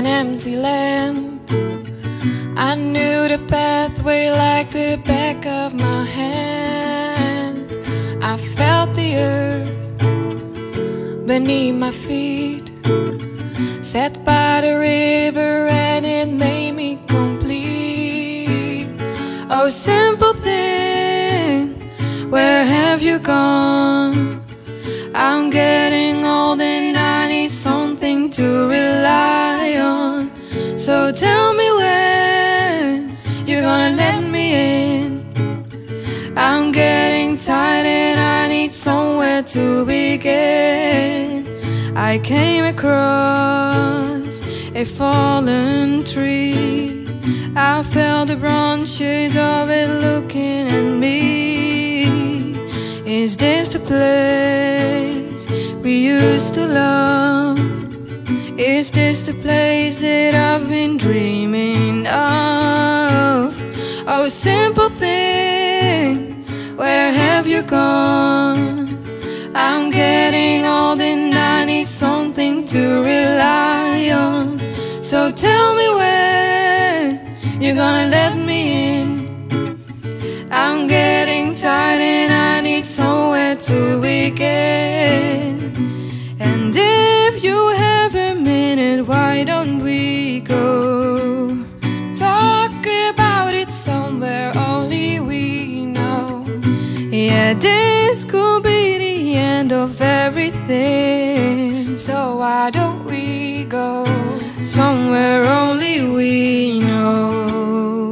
an empty lamp. I knew the pathway like the back of my hand. I felt the earth beneath my feet. Sat by the river and it made me complete. Oh, simple thing, where have you gone? I'm getting to rely on. So tell me when you're gonna let me in. I'm getting tired and I need somewhere to begin. I came across a fallen tree. I felt the branches of it looking at me. Is this the place we used to love? Is this the place that I've been dreaming of? Oh, simple thing, where have you gone? I'm getting old and I need something to rely on. So tell me when you're gonna let me in. I'm getting tired and I need somewhere to begin. Yeah, this could be the end of everything. So why don't we go somewhere only we know?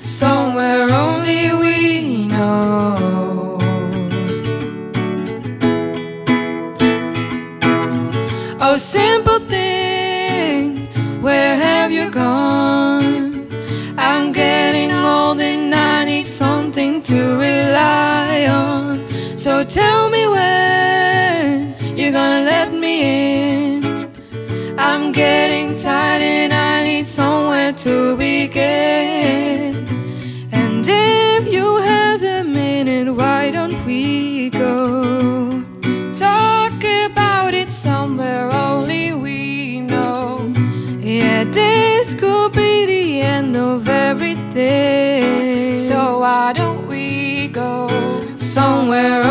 Somewhere only we know. Oh, simple thing, where have you gone? To rely on. So tell me when you're gonna let me in. I'm getting tired and I need somewhere to begin. And if you have a minute, why don't we go? Talk about it somewhere only we know. Yeah, this could be the end of everything. Why don't we go somewhere